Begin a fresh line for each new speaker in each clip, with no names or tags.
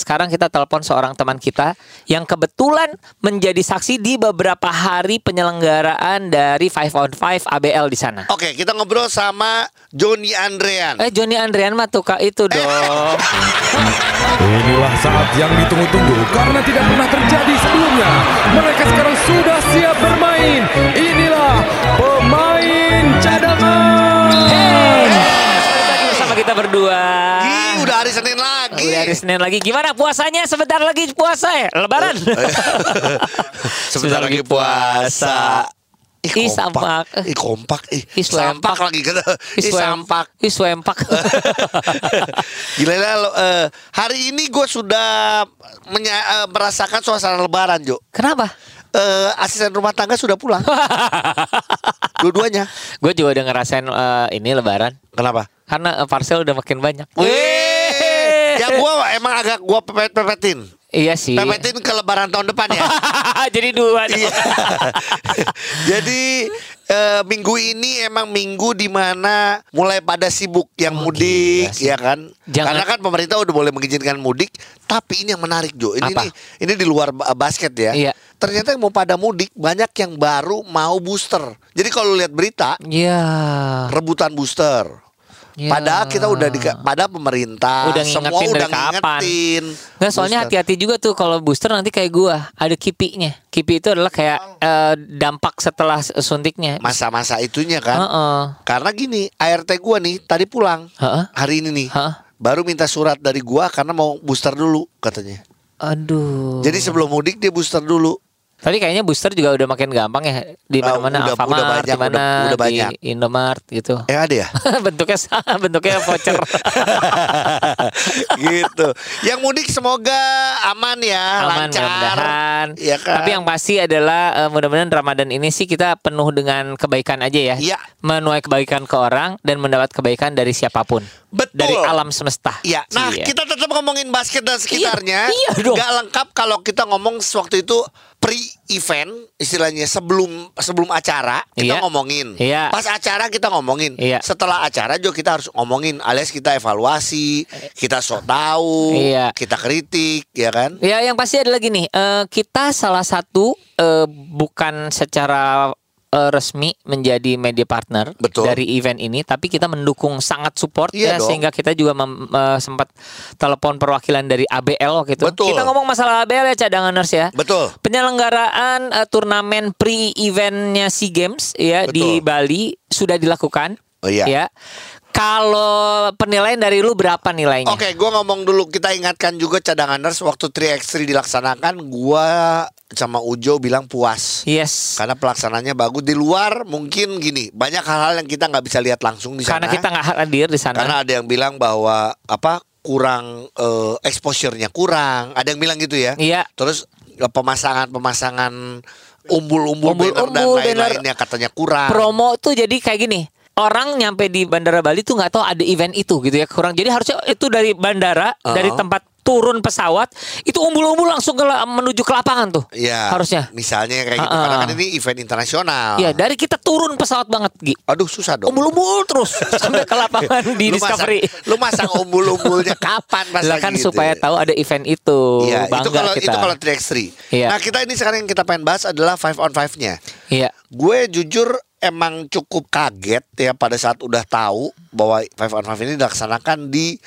sekarang kita telepon seorang teman kita yang kebetulan menjadi saksi di beberapa hari penyelenggaraan dari Five on Five ABL di sana.
Oke, kita ngobrol sama Joni Andrean.
Eh Joni Andrian mah tuh Kak, itu dong.
Inilah saat yang ditunggu-tunggu karena tidak pernah terjadi sebelumnya. Mereka sekarang sudah siap bermain. Inilah pemain cadangan.
Lagi bersama kita berdua.
Ih, udah hari Senin lagi.
Udah hari Senin lagi. Gimana puasanya? Sebentar lagi puasa ya? Lebaran.
Sebentar lagi puasa.
Ih, sampak.
Ih, kompak. Ih,
Ih,
sampak lagi kata. Ih, sampak.
Iswempak.
Gila lah, lo, eh, hari ini gue sudah menya- eh, merasakan suasana lebaran, Jo.
Kenapa?
Eh, asisten rumah tangga sudah pulang. Dua-duanya.
Gue juga udah ngerasain eh, ini lebaran.
Kenapa?
Karena eh, parcel udah makin banyak.
Wih, ya gue emang agak gue pepet-pepetin.
Iya sih.
Pepetin ke lebaran tahun depan ya.
Jadi dua.
Iya. Jadi eh, minggu ini emang minggu di mana mulai pada sibuk yang mudik
gila sih.
ya kan.
Jangan-
Karena kan pemerintah udah boleh mengizinkan mudik, tapi ini yang menarik Jo. Ini
Apa?
nih, ini di luar ba- basket ya.
Iya.
Ternyata yang mau pada mudik banyak yang baru mau booster. Jadi kalau lihat berita
Iya.
rebutan booster.
Ya.
Padahal kita udah di pada pemerintah
Udah
semua udah
dari kapan.
ngingetin.
Nggak, soalnya hati-hati juga tuh kalau booster nanti kayak gua ada kipinya. Kipi itu adalah kayak eh, dampak setelah suntiknya.
masa-masa itunya kan.
Heeh.
Karena gini, ART gua nih tadi pulang
Heeh.
hari ini nih.
Heeh.
Baru minta surat dari gua karena mau booster dulu katanya.
Aduh.
Jadi sebelum mudik dia booster dulu.
Tapi kayaknya booster juga udah makin gampang ya di mana-mana
udah-
Alfamart,
udah banyak,
di mana
udah- udah banyak.
di Indomart gitu.
Eh ada ya?
bentuknya bentuknya voucher.
gitu. Yang mudik semoga aman ya,
Aman
lancar.
mudah-mudahan.
Iya kan?
Tapi yang pasti adalah eh, mudah-mudahan Ramadan ini sih kita penuh dengan kebaikan aja ya.
Iya.
Menuai kebaikan ke orang dan mendapat kebaikan dari siapa pun.
Betul.
Dari alam semesta.
Iya, nah
Cie.
kita tetap ngomongin basket dan sekitarnya.
iya dong.
Nggak lengkap kalau kita ngomong waktu itu pre-event, istilahnya sebelum sebelum acara kita
Iya.
ngomongin.
Iya.
Pas acara kita ngomongin.
Iya.
Setelah acara juga kita harus ngomongin, alias kita evaluasi, kita sok tahu,
Iya.
kita kritik, ya kan?
Ya yang pasti adalah gini, eh, kita salah satu eh, bukan secara eh, resmi menjadi media partner
Betul.
dari event ini, tapi kita mendukung sangat support
Iya
ya
dong.
sehingga kita juga mem- eh, sempat telepon perwakilan dari ABL waktu itu.
Betul.
Kita ngomong masalah ABL ya cadanganers ya.
Betul.
Penyelenggaraan eh, turnamen pre-eventnya SEA Games ya di
Betul.
Bali sudah dilakukan.
Oh, iya.
Ya. Kalau penilaian dari lu berapa nilainya?
Oke, gua ngomong dulu. Kita ingatkan juga cadanganers waktu 3x3 dilaksanakan, gua sama Ujo bilang puas.
Yes.
Karena pelaksananya bagus di luar mungkin gini banyak hal-hal yang kita nggak bisa lihat langsung di sana.
Karena kita nggak hadir di sana.
Karena ada yang bilang bahwa apa kurang eh, exposure-nya kurang. Ada yang bilang gitu ya.
Iya.
Terus eh, pemasangan-pemasangan umbul-umbul banner dan
Umbul-umbul, banner.
lain-lainnya katanya kurang.
promo tuh jadi kayak gini orang nyampe di bandara Bali tuh nggak tahu ada event itu gitu ya kurang jadi harusnya itu dari bandara
Uh-huh.
dari tempat turun pesawat itu umbul-umbul langsung ke menuju ke lapangan tuh
Iya.
harusnya
Misalnya kayak gitu
Ah, ah.
karena kan ini event internasional.
Iya dari kita turun pesawat banget Gi
Aduh susah dong.
umbul-umbul terus sampai ke lapangan di
Lu
Discovery
Masang, lu masang umbul-umbulnya kapan pas
lah
lagi
kan
gitu
supaya
ya?
tahu ada event itu
Iya,
bangga
itu kalau
kita
itu kalau 3x3.
Iya.
Nah, kita ini sekarang yang kita pengen bahas adalah 5 on 5-nya.
iya
Gue jujur emang cukup kaget ya pada saat udah tahu bahwa 5 on 5 ini dilaksanakan di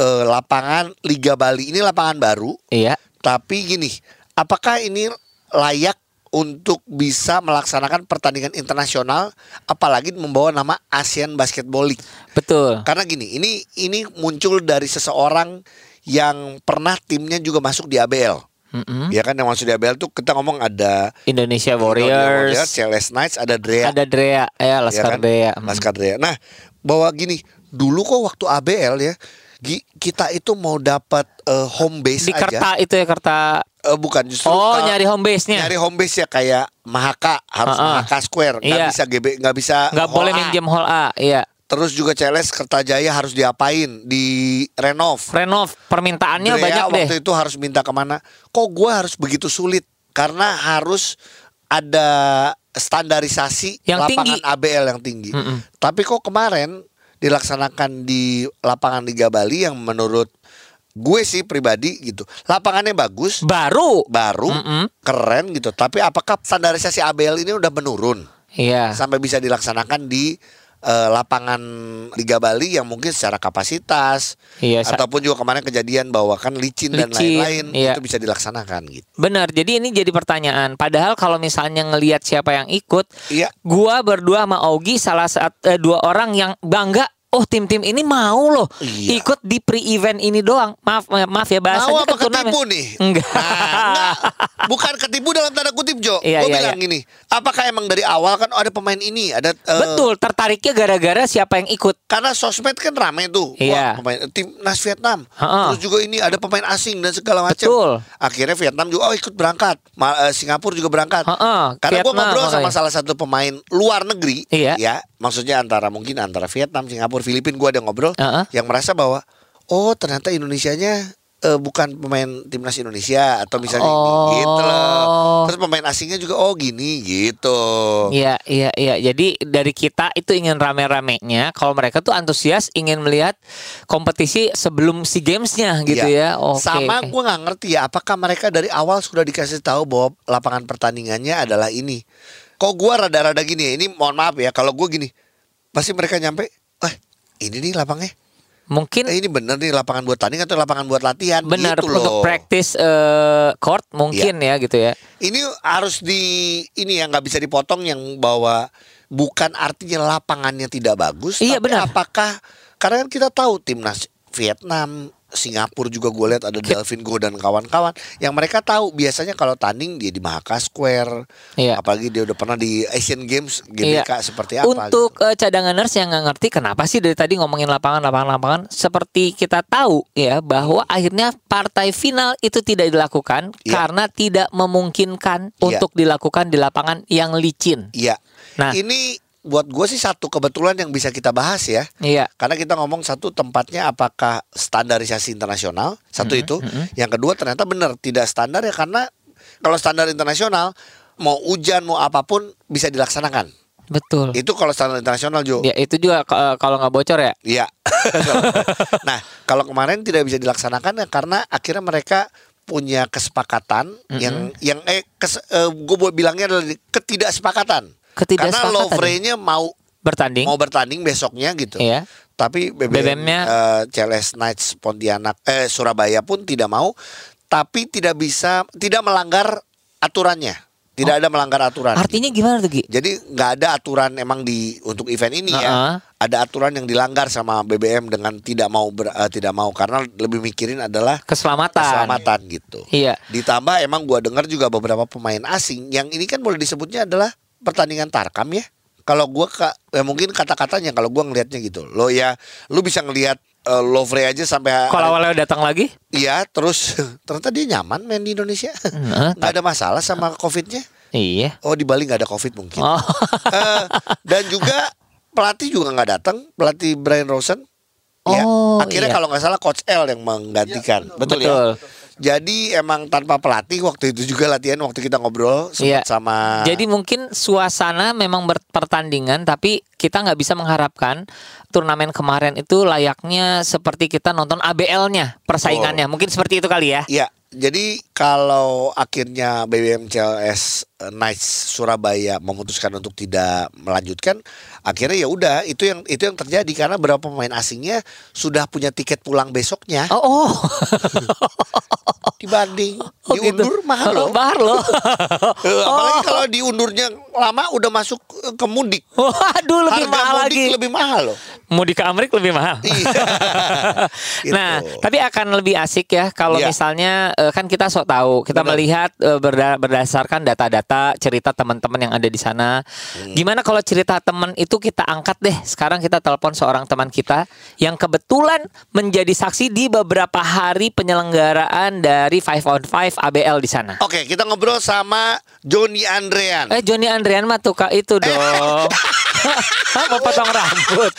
eh, lapangan Liga Bali. Ini lapangan baru,
iya
tapi gini, apakah ini layak untuk bisa melaksanakan pertandingan internasional apalagi membawa nama ASEAN Basketball League?
betul
Karena gini, ini ini muncul dari seseorang yang pernah timnya juga masuk di ABL.
Mm-mm.
Ya kan yang masuk di ABL tuh kita ngomong ada
Indonesia
Warriors,
Warriors
CLS Knights, ada Drea,
ada Drea ya
ya
Laskar
kan?
Drea Mm.
Laskar Drea. Nah, bahwa gini, dulu kok waktu ABL ya, kita itu mau dapat eh, home base
di
aja.
Kerta itu ya Kerta
Eh, bukan justru
Oh,
kalau-
nyari home base-nya.
Nyari home base ya kayak Mahaka harus
Ha-ha.
Mahaka Square, nggak
Iya.
bisa GB, nggak bisa
nggak boleh minjem hall A, iya.
Terus juga CLS Kertajaya harus diapain? Di renov.
Renov permintaannya
Drea
banyak deh.
waktu itu harus minta ke mana? Kok gue harus begitu sulit? Karena harus ada standarisasi
Yang
lapangan
tinggi.
ABL yang tinggi.
Mm-mm.
Tapi kok kemarin dilaksanakan di lapangan Liga Bali yang menurut gue sih pribadi gitu. Lapangannya bagus,
Baru.
baru,
Mm-mm.
keren gitu. Tapi apakah standarisasi ABL ini udah menurun
Iya.
sampai bisa dilaksanakan di eh, lapangan Liga Bali yang mungkin secara kapasitas
Iya,
ataupun juga kemarin kejadian bahwa kan licin, dan
Licin,
lain-lain
iya.
itu bisa dilaksanakan gitu.
Benar. Jadi ini jadi pertanyaan. Padahal kalau misalnya ngelihat siapa yang ikut,
Iya.
gua berdua sama Augie salah saat eh, dua orang yang bangga. Oh tim-tim ini mau loh
Iya.
ikut di pre-event ini doang. Maaf maaf ya bahasanya
Mau apa
kan turnamen.
ketipu nih?
Enggak.
Nah, enggak. Bukan ketipu dalam tanda kutip Jo.
Iya,
Gue
iya,
bilang gini, apakah emang dari awal kan oh, ada pemain ini, ada eh,
Betul, tertariknya gara-gara siapa yang ikut.
Karena sosmed kan rame tuh.
Iya.
Wah, pemain tim Nas Vietnam.
Ha-ha.
Terus juga ini ada pemain asing dan segala macam.
Betul.
Akhirnya Vietnam juga oh ikut berangkat. Ma- eh, Singapura juga berangkat.
Ha-ha,
Karena gue ngobrol sama salah satu pemain luar negeri,
Iya.
ya, maksudnya antara mungkin antara Vietnam, Singapura, Filipina gue ada ngobrol
Ha-ha.
yang merasa bahwa oh ternyata Indonesianya eh, bukan pemain timnas Indonesia atau misalnya ini,
Oh.
gitu loh. Terus pemain asingnya juga oh gini gitu.
Iya, iya, iya. Jadi dari kita itu ingin rame-ramenya. Kalau mereka tuh antusias ingin melihat kompetisi sebelum si gamesnya gitu
Iya.
ya. Oke.
Sama
oke.
gue nggak ngerti ya, apakah mereka dari awal sudah dikasih tahu bahwa lapangan pertandingannya adalah ini. Kok gue rada-rada gini ya, ini mohon maaf ya, kalau gue gini, pasti mereka nyampe, eh ini nih lapangnya,
Mungkin
eh, ini bener nih lapangan buat tanding atau lapangan buat latihan,
benar
gitu
untuk
loh.
Practice eh, court mungkin ya gitu ya.
Ini harus di ini yang nggak bisa dipotong yang bahwa bukan artinya lapangannya tidak bagus,
Iya,
tapi
benar.
apakah karena kan kita tahu timnas Vietnam, Singapura juga gue lihat ada Delvin Go dan kawan-kawan yang mereka tahu biasanya kalau tanding dia di Mahaka Square,
Iya.
apalagi dia udah pernah di Asian Games GBK
Iya.
seperti apa.
Untuk
gitu.
eh, cadanganers yang nggak ngerti kenapa sih dari tadi ngomongin lapangan, lapangan, lapangan, seperti kita tahu ya bahwa akhirnya partai final itu tidak dilakukan
Iya.
karena tidak memungkinkan
Iya.
untuk dilakukan di lapangan yang licin.
Iya.
Nah.
ini buat gue sih satu kebetulan yang bisa kita bahas ya.
Iya.
Karena kita ngomong satu tempatnya apakah standarisasi internasional satu
Mm-hmm,
itu, yang kedua ternyata benar tidak standar ya karena kalau standar internasional mau hujan mau apa pun bisa dilaksanakan.
Betul.
Itu kalau standar internasional Jo.
Ya itu juga eh, kalau nggak bocor ya.
Iya. nah kalau kemarin tidak bisa dilaksanakan ya karena akhirnya mereka punya kesepakatan yang yang eh kes, gue bilangnya adalah ketidaksepakatan. Karena. Lovre-nya mau
Bertanding.
mau bertanding besoknya gitu.
Iya.
Tapi BBM,
BBM-nya
eh, CLS Knights Pontianak eh Surabaya pun tidak mau tapi tidak bisa tidak melanggar aturannya. Tidak ada melanggar aturan.
Artinya gimana tuh Gi?
Jadi nggak ada aturan emang di untuk event ini
Heeh.
ya. Ada aturan yang dilanggar sama BBM dengan tidak mau ber- eh, tidak mau karena lebih mikirin adalah
Keselamatan.
keselamatan gitu.
Iya.
Ditambah emang gua dengar juga beberapa pemain asing yang ini kan boleh disebutnya adalah pertandingan tarkam ya. Kalau gua ka, ya mungkin kata-katanya kalau gua ngelihatnya gitu. Lo ya lu bisa ngelihat eh, Lovre aja sampai
Kalau awalnya datang lagi?
Iya, terus ternyata dia nyaman main di Indonesia.
Heeh,
nggak ada masalah sama Covid-nya.
Iya.
Oh, di Bali nggak ada Covid mungkin.
Oh.
Eh, dan juga pelatih juga nggak datang, pelatih Brian Rosen. Ya,
Oh,
akhirnya
iya.
kalau nggak salah coach L yang menggantikan. betul,
Betul.
ya? Jadi emang tanpa pelatih waktu itu juga latihan waktu kita ngobrol sempat
Iya.
sama
Jadi mungkin suasana memang berpertandingan tapi kita nggak bisa mengharapkan turnamen kemarin itu layaknya seperti kita nonton ABL-nya persaingannya. Mungkin seperti itu kali ya.
Iya, jadi kalau akhirnya BBM CLS eh, Knights Surabaya memutuskan untuk tidak melanjutkan, akhirnya ya udah itu yang itu yang terjadi karena beberapa pemain asingnya sudah punya tiket pulang besoknya
Oh, oh.
dibanding
Oh,
diundur
gitu.
mahal loh.
Oh, mahal loh.
Eh, Apalagi kalau diundurnya lama udah masuk eh, ke mudik.
Waduh, lebih
Harga
mahal
mudik
lagi.
lebih mahal loh.
Mudik ke Amerika lebih mahal.
Iya.
Nah,
Gitu.
tapi akan lebih asik ya kalau
Iya.
misalnya kan kita sok tahu, kita
Benar.
melihat eh, berda- berdasarkan data-data cerita teman-teman yang ada di sana.
Hmm.
Gimana kalau cerita teman itu kita angkat deh. Sekarang kita telepon seorang teman kita yang kebetulan menjadi saksi di beberapa hari penyelenggaraan dari Five on Five ABL di sana.
Oke, kita ngobrol sama Joni Andrean.
Eh Joni Andrian mah tuh Kak, itu dong. Mau potong rambut.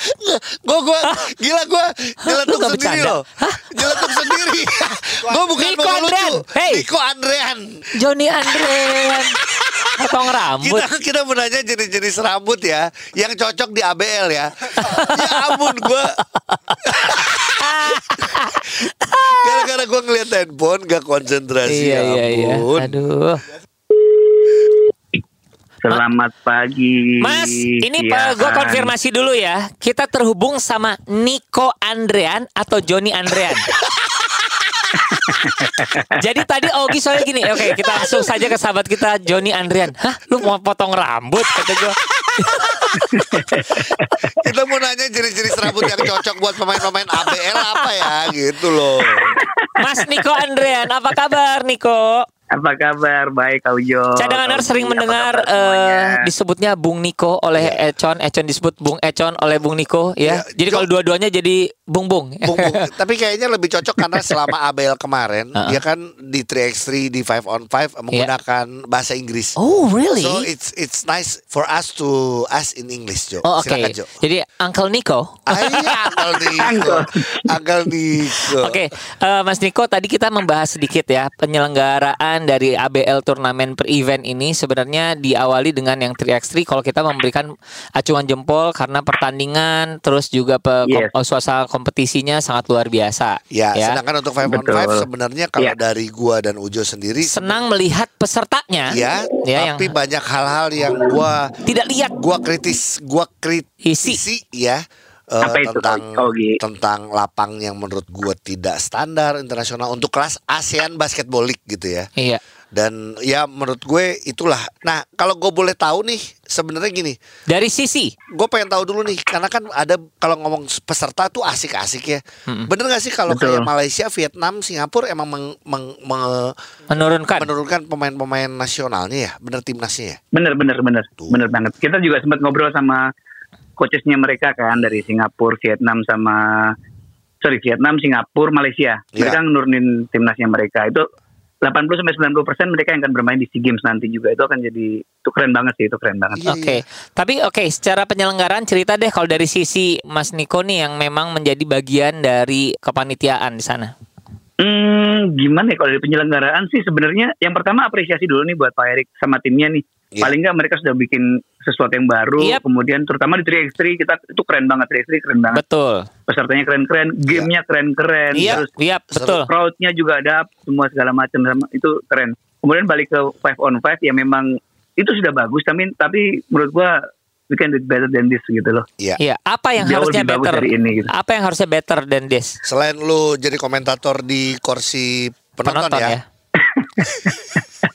Gue gue gila gue
nggak
sendiri loh. Nyeletuk sendiri. gue bukan
Niko
mau
Andrean.
lucu.
Hey.
Niko Andrean.
Joni Andrian. Potong rambut.
Kita kita menanya jenis-jenis rambut ya yang cocok di ABL ya. ya ampun gue. gara-gara gue ngeliat handphone gak konsentrasi
iya iya iya.
ampun.
Aduh.
Selamat pagi.
Mas, ini Pak, gue konfirmasi dulu ya. Kita terhubung sama Nico Andrean atau Joni Andrean. Jadi tadi Ogi soalnya gini, oke kita langsung saja ke sahabat kita Joni Andrean. Hah, lu mau potong rambut kata gue.
Kita mau nanya jenis-jenis rambut yang cocok buat pemain-pemain ABL apa ya gitu loh.
Mas Nico Andrean, apa kabar Nico?
Apa kabar? Baik, Kak Ujo.
Cadangan
Kak
sering mendengar eh, disebutnya Bung Niko oleh Econ, Econ disebut Bung Econ oleh Bung Niko ya.
Ya,
Jadi
Jo-
kalau dua-duanya jadi Bung Bung.
Bung, bung. Tapi kayaknya lebih cocok karena selama ABL kemarin
Uh-uh.
dia kan di 3x3 di 5 on 5 menggunakan bahasa Inggris.
Oh really?
So it's it's nice for us to ask in English, Jo.
Oh oke.
Silakan, Jo.
Jadi Uncle Nico.
Ah, iya, Uncle Nico. Uncle Nico.
Oke, eh, Mas Niko, tadi kita membahas sedikit ya penyelenggaraan dari ABL turnamen per event ini sebenarnya diawali dengan yang 3x3 kalau kita memberikan acuan jempol karena pertandingan terus juga pe-
Yes.
kom- suasana kompetisinya sangat luar biasa.
Ya, sedangkan untuk 5 on
Betul.
5 sebenarnya kalau
Ya.
dari gua dan Ujo sendiri
senang melihat pesertanya
ya,
ya yang
tapi banyak hal-hal yang gua
tidak lihat
gua kritis, gua kritisi ya eh,
Apa itu,
tentang
Ogi?
tentang lapang yang menurut gua tidak standar internasional untuk kelas ASEAN Basketball League gitu ya.
Iya.
Dan ya menurut gue itulah. Nah, kalau gue boleh tahu nih, sebenarnya gini,
Dari sisi
gue pengen tahu dulu nih, karena kan ada kalau ngomong peserta tuh asik-asik ya. Bener gak sih kalau kayak Malaysia, Vietnam, Singapura emang meng- meng- me-
menurunkan
menurunkan pemain-pemain nasionalnya ya, bener timnasnya ya.
Bener, bener, bener.
Tuh.
Bener banget. Kita juga sempat ngobrol sama coachesnya mereka kan dari Singapura, Vietnam sama sorry Vietnam, Singapura, Malaysia.
Iya.
Mereka nurunin timnasnya mereka itu 80 sampai 90 persen mereka yang akan bermain di SEA Games nanti juga itu akan jadi itu keren banget sih itu keren banget.
Iya,
Oke, tapi oke secara penyelenggaraan cerita deh kalau dari sisi Mas Niko nih yang memang menjadi bagian dari kepanitiaan di sana.
Hmm, gimana ya kalau dari penyelenggaraan sih sebenarnya yang pertama apresiasi dulu nih buat Pak Erik sama timnya nih.
Iya.
Paling nggak mereka sudah bikin sesuatu yang baru.
Yap.
Kemudian terutama di 3x3 kita itu keren banget 3x3 keren banget.
Betul.
Pesertanya keren-keren, gamenya keren-keren.
Iya,
Terus
iya, betul.
crowdnya juga ada semua segala macam sama itu keren. Kemudian balik ke five on five ya memang itu sudah bagus tapi tapi menurut gua we can do better than this gitu loh.
Iya.
Iya, apa yang
Jauh
harusnya
lebih bagus
better?
dari ini, gitu.
Apa yang harusnya better than this?
Selain lu jadi komentator di kursi penonton,
Penonton
ya.
ya.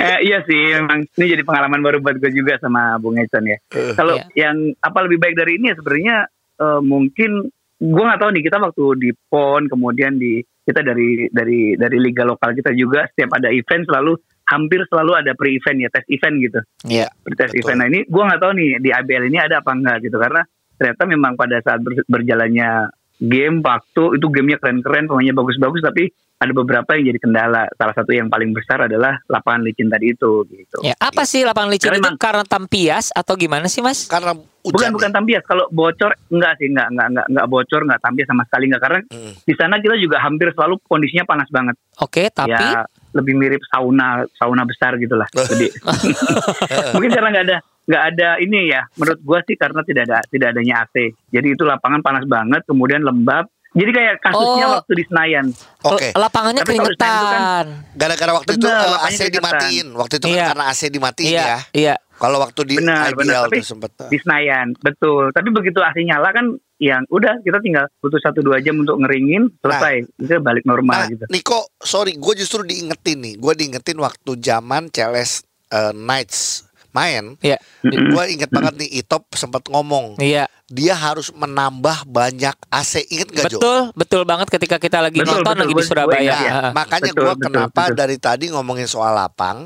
Eh, iya sih, memang ini jadi pengalaman baru buat gue juga sama Bung Econ ya. Kalau
Iya.
yang apa lebih baik dari ini ya sebenarnya eh, mungkin gue nggak tahu nih kita waktu di PON kemudian di kita dari dari dari liga lokal kita juga setiap ada event selalu hampir selalu ada pre-event ya tes event gitu.
Iya.
tes
Betul.
event. Nah ini gue nggak tahu nih di ABL ini ada apa enggak gitu karena ternyata memang pada saat ber- berjalannya game waktu itu gamenya keren-keren, pemainnya bagus-bagus tapi ada beberapa yang jadi kendala. Salah satu yang paling besar adalah lapangan licin tadi itu gitu.
Ya, apa sih lapangan licin
Karena
itu
emang-
karena tampias atau gimana sih, Mas?
Karena
Bukan
hujan
bukan tampias. Kalau bocor enggak sih, enggak enggak enggak enggak bocor, enggak tampias sama sekali enggak karena
Mm.
di sana kita juga hampir selalu kondisinya panas banget.
Oke, tapi
ya lebih mirip sauna sauna besar gitulah. Jadi mungkin karena nggak ada nggak ada ini ya. Menurut gua sih karena tidak ada tidak adanya AC. Jadi itu lapangan panas banget, kemudian lembab. Jadi kayak kasusnya
Oh.
waktu di Senayan.
Oke.
lapangannya
Tapi kalau kan-
keringetan.
Gara-gara waktu itu
Benar,
eh, AC
keringetan.
dimatiin. Waktu itu kan
Iya.
karena AC dimatiin
Iya,
ya.
iya.
Kalau waktu di
Benar,
IBL
benar. Tapi
tuh sempet.
di Senayan, betul. Tapi begitu AC nyala kan yang udah kita tinggal butuh satu dua jam untuk ngeringin selesai itu balik normal
Nah,
gitu.
Niko, sorry, gue justru diingetin nih. Gue diingetin waktu zaman CLS eh, Knights main.
Iya.
Mm-mm.
Gue inget banget nih, Itop sempat ngomong
Iya.
dia harus menambah banyak AC. Ingat gak Jo?
Betul, betul banget ketika kita lagi
Betul,
nonton
betul.
lagi di
Gua- gua
Surabaya.
ingat ya.
Makanya
Betul,
gue
betul,
kenapa
betul.
dari tadi ngomongin soal lapang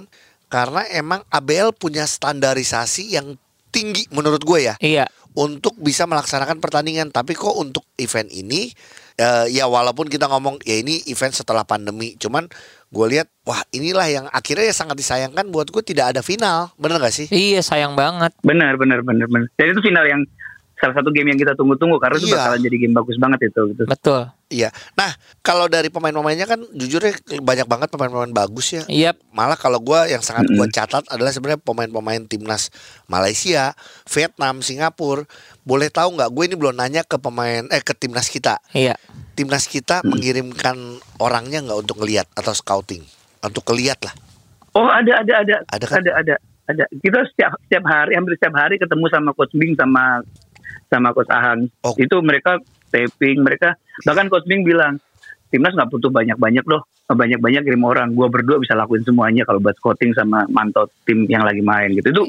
karena emang ABL punya standarisasi yang tinggi menurut gue ya
Iya.
untuk bisa melaksanakan pertandingan. Tapi kok untuk event ini eh, ya walaupun kita ngomong ya ini event setelah pandemi, cuman gue lihat wah inilah yang akhirnya ya sangat disayangkan buat gue tidak ada final, bener gak sih?
Iya, sayang banget.
Benar, benar, benar, benar. Dan itu final yang salah satu game yang kita tunggu-tunggu karena itu
Iya.
bakalan jadi game bagus banget itu gitu.
Betul.
Iya. Nah, kalau dari pemain-pemainnya kan jujurnya banyak banget pemain-pemain bagus ya.
Iya.
Malah kalau gua yang sangat gua catat adalah sebenarnya pemain-pemain timnas Malaysia, Vietnam, Singapura. Boleh tahu nggak? Gue ini belum nanya ke pemain eh ke timnas kita.
Iya.
Timnas kita mengirimkan orangnya nggak untuk ngelihat atau scouting, untuk ngelihat lah.
Oh ada ada ada
Ada kan?
ada ada ada. Kita setiap setiap hari hampir setiap hari ketemu sama coach Bing sama sama coach Ahang.
Oh.
Itu mereka taping mereka bahkan coach Bing bilang timnas nggak butuh banyak banyak loh. Banyak banyak kirim orang. Gua berdua bisa lakuin semuanya kalau buat scouting sama mantau tim yang lagi main gitu. Itu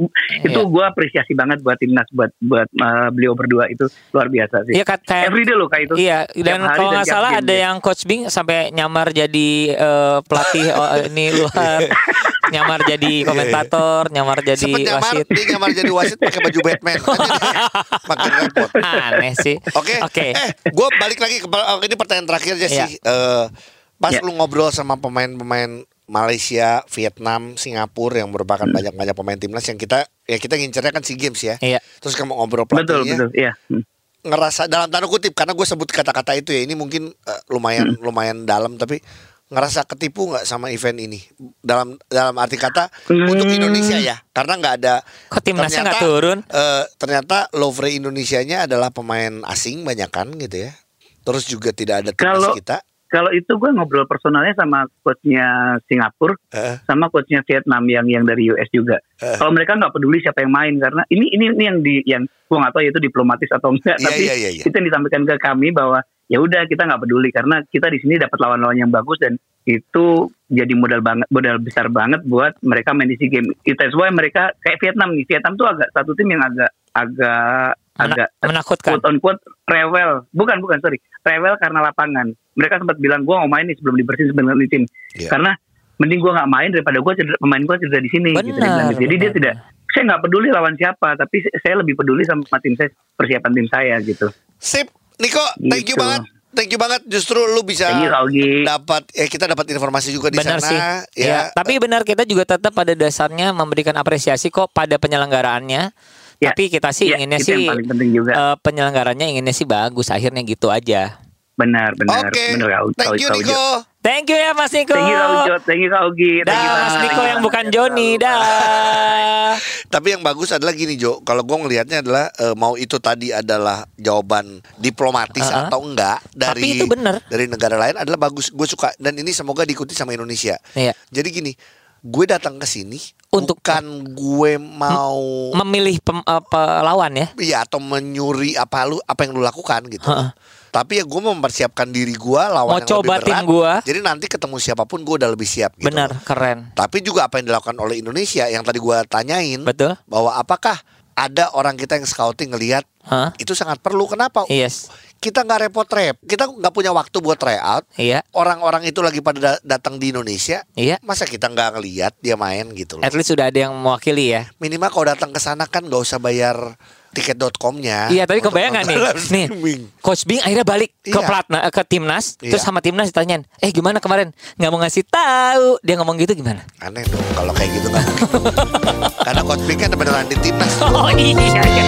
itu
Iya.
gua apresiasi banget buat timnas buat buat uh, beliau berdua. Itu luar biasa sih.
Iya kayak
everyday loh kayak itu.
Iya,
Tiap
dan kalau nggak salah ada yang coach Bing sampai nyamar jadi eh, pelatih oh, ini luar, nyamar jadi komentator, nyamar jadi
Sempet nyamar,
wasit.
dia nyamar jadi wasit pakai baju Batman. Makin repot.
Aneh sih.
Oke.
Oke.
Eh, gue balik lagi ke oh, ini pertanyaan terakhir aja
Iya.
sih. Eh, pas
Iya.
lu ngobrol sama pemain-pemain Malaysia, Vietnam, Singapura yang merupakan banyak-banyak pemain timnas yang kita ya kita ngincernya kan SEA Games ya.
Iya.
Terus kamu ngobrol
betul
pelatihnya
betul iya Hmm.
ngerasa dalam tanda kutip karena gue sebut kata-kata itu ya ini mungkin eh, lumayan
Hmm.
lumayan dalam tapi ngerasa ketipu nggak sama event ini dalam dalam arti kata
Hmm.
untuk Indonesia ya karena nggak ada
Kok timnasnya nggak
ternyata,
turun?
eh, ternyata Lovre Indonesianya adalah pemain asing banyak kan gitu ya terus juga tidak ada timnas
Kalau-
kita
kalau itu gue ngobrol personalnya sama coachnya Singapura
Eh,
sama coachnya Vietnam yang yang dari US juga.
Eh.
Kalau mereka nggak peduli siapa yang main karena ini ini ini yang di yang gue nggak tahu ya itu diplomatis atau enggak,
Iya,
tapi
iya, iya, iya.
itu yang disampaikan ke kami bahwa ya udah kita nggak peduli karena kita di sini dapat lawan-lawan yang bagus dan itu jadi modal banget modal besar banget buat mereka main di SEA Game. That's why mereka kayak Vietnam nih. Vietnam tuh agak satu tim yang agak agak
Mena-
agak
menakutkan.
quote on quote rewel bukan bukan sorry rewel karena lapangan mereka sempat bilang gue mau main nih sebelum dibersihin sebelum tim
Iya.
karena mending gue nggak main daripada gue cedera pemain gue cedera di sini gitu dia gitu. jadi dia
benar,
tidak saya nggak peduli lawan siapa tapi saya lebih peduli sama tim saya persiapan tim saya gitu
sip Niko thank you
Gitu.
banget thank you banget justru lu bisa dapat eh kita dapat informasi juga di
Benar
sana
sih.
ya
Ya. Tapi benar kita juga tetap pada dasarnya memberikan apresiasi kok pada penyelenggaraannya.
Ya.
Tapi kita sih
Ya,
inginnya sih
juga.
eh, penyelenggaranya inginnya sih bagus. Akhirnya gitu aja.
Benar benar
oke
benar Kak Ogi-
thank you. Niko
Thank you ya Mas Niko.
thank you Kak Ujo thank you Kak Ogi
Dah
Thank you,
Mas. Niko yang bukan. Joni. Dah.
Tapi yang bagus adalah gini Jo, kalau gue ngelihatnya adalah eh, mau itu tadi adalah jawaban diplomatis
Uh-uh.
atau enggak dari
Tapi itu bener.
dari negara lain adalah bagus. Gue suka dan ini semoga diikuti sama Indonesia.
Iya.
Jadi gini, gue datang ke sini
Untuk-
bukan gue mau
Memilih pem, eh, pelawan ya.
ya atau menyuri apa lu apa yang lu lakukan gitu.
Heeh.
Tapi ya gue mempersiapkan diri gue lawan
Mau
yang
coba
lebih
tim
berat.
gua.
Jadi nanti ketemu siapa pun gue udah lebih siap gitu.
Benar, keren.
Tapi juga apa yang dilakukan oleh Indonesia yang tadi gue tanyain
Betul.
bahwa apakah ada orang kita yang scouting ngelihat
Hah?
itu sangat perlu kenapa
Yes.
kita nggak repot rep kita nggak punya waktu buat tryout
Iya.
orang-orang itu lagi pada da- datang di Indonesia
Iya.
masa kita nggak ngelihat dia main gitu loh
At least sudah ada yang mewakili ya.
minimal kalau datang ke sana kan nggak usah bayar tiket.com-nya
Iya, tapi kebayang nggak nih? Nih. Coach Bing akhirnya balik ke
Iya.
pelatna ke timnas, terus
Iya.
sama timnas ditanyain, "Eh, gimana kemarin? Nggak mau ngasih tahu." Dia ngomong gitu gimana?
aneh dong kalau kayak gitu mungkin. karena coach Bing kan beneran di timnas
Oh iya. iya.